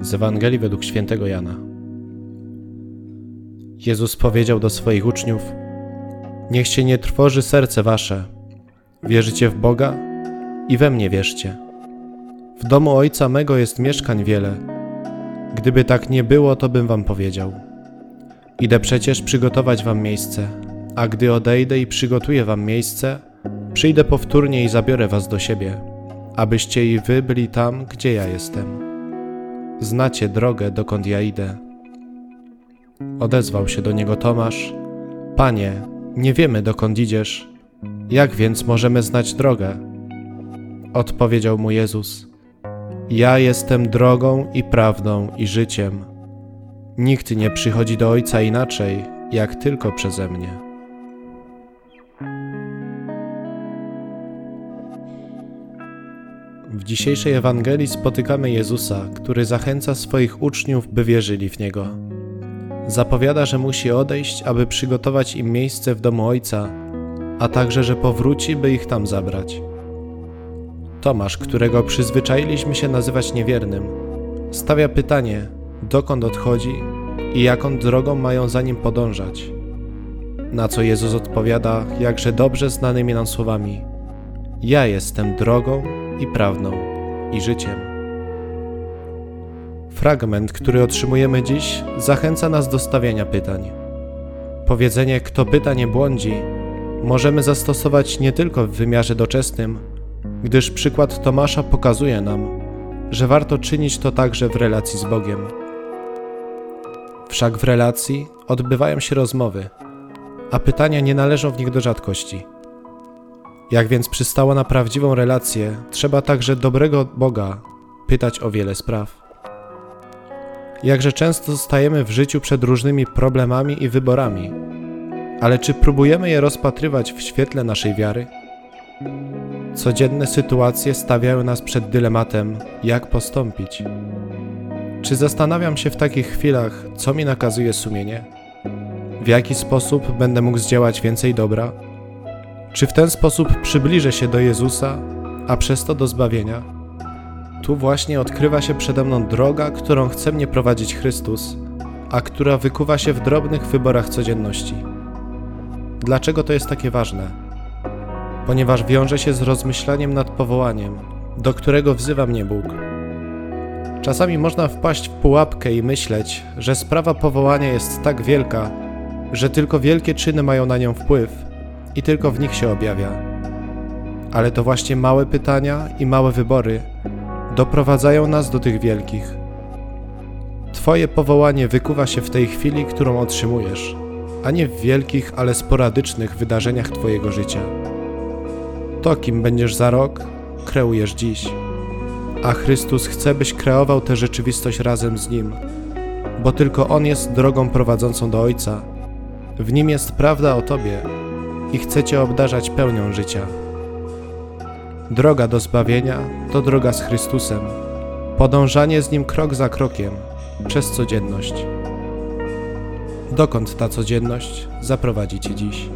z Ewangelii według świętego Jana. Jezus powiedział do swoich uczniów: Niech się nie trwoży serce wasze. Wierzycie w Boga i we mnie wierzcie. W domu Ojca mego jest mieszkań wiele. Gdyby tak nie było, to bym wam powiedział. Idę przecież przygotować wam miejsce, a gdy odejdę i przygotuję wam miejsce, przyjdę powtórnie i zabiorę was do siebie, abyście i wy byli tam, gdzie ja jestem. Znacie drogę, dokąd ja idę. Odezwał się do niego Tomasz: Panie, nie wiemy dokąd idziesz. Jak więc możemy znać drogę? Odpowiedział mu Jezus: Ja jestem drogą i prawdą i życiem. Nikt nie przychodzi do Ojca inaczej, jak tylko przeze mnie. W dzisiejszej Ewangelii spotykamy Jezusa, który zachęca swoich uczniów, by wierzyli w Niego. Zapowiada, że musi odejść, aby przygotować im miejsce w domu Ojca, a także, że powróci, by ich tam zabrać. Tomasz, którego przyzwyczailiśmy się nazywać niewiernym, stawia pytanie, dokąd odchodzi i jaką drogą mają za nim podążać. Na co Jezus odpowiada jakże dobrze znanymi nam słowami: Ja jestem drogą i prawdą i życiem. Fragment, który otrzymujemy dziś, zachęca nas do stawiania pytań. Powiedzenie kto pyta nie błądzi możemy zastosować nie tylko w wymiarze doczesnym, gdyż przykład Tomasza pokazuje nam, że warto czynić to także w relacji z Bogiem. Wszak w relacji odbywają się rozmowy, a pytania nie należą w nich do rzadkości. Jak więc przystało na prawdziwą relację, trzeba także dobrego Boga pytać o wiele spraw. Jakże często stajemy w życiu przed różnymi problemami i wyborami, ale czy próbujemy je rozpatrywać w świetle naszej wiary? Codzienne sytuacje stawiają nas przed dylematem, jak postąpić. Czy zastanawiam się w takich chwilach, co mi nakazuje sumienie? W jaki sposób będę mógł zdziałać więcej dobra? Czy w ten sposób przybliżę się do Jezusa, a przez to do zbawienia? Tu właśnie odkrywa się przede mną droga, którą chce mnie prowadzić Chrystus, a która wykuwa się w drobnych wyborach codzienności. Dlaczego to jest takie ważne? Ponieważ wiąże się z rozmyślaniem nad powołaniem, do którego wzywa mnie Bóg. Czasami można wpaść w pułapkę i myśleć, że sprawa powołania jest tak wielka, że tylko wielkie czyny mają na nią wpływ i tylko w nich się objawia. Ale to właśnie małe pytania i małe wybory doprowadzają nas do tych wielkich. Twoje powołanie wykuwa się w tej chwili, którą otrzymujesz, a nie w wielkich, ale sporadycznych wydarzeniach Twojego życia. To, kim będziesz za rok, kreujesz dziś. A Chrystus chce, byś kreował tę rzeczywistość razem z Nim, bo tylko On jest drogą prowadzącą do Ojca. W Nim jest prawda o Tobie i chce Cię obdarzać pełnią życia. Droga do zbawienia to droga z Chrystusem, podążanie z Nim krok za krokiem, przez codzienność. Dokąd ta codzienność zaprowadzi Cię dziś?